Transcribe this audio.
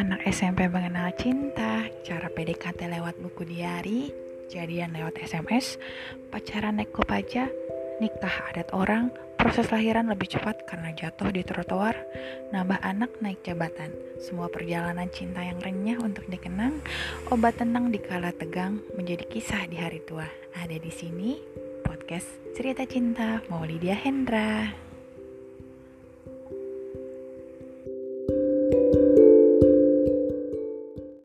Anak SMP mengenal cinta, cara PDKT lewat buku diari, jadian lewat SMS, pacaran naik kopaja, nikah adat orang, proses lahiran lebih cepat karena jatuh di trotoar, nambah anak naik jabatan. Semua perjalanan cinta yang renyah untuk dikenang, obat tenang di kala tegang menjadi kisah di hari tua. Ada di sini podcast Cerita Cinta Maulidia Hendra. thank you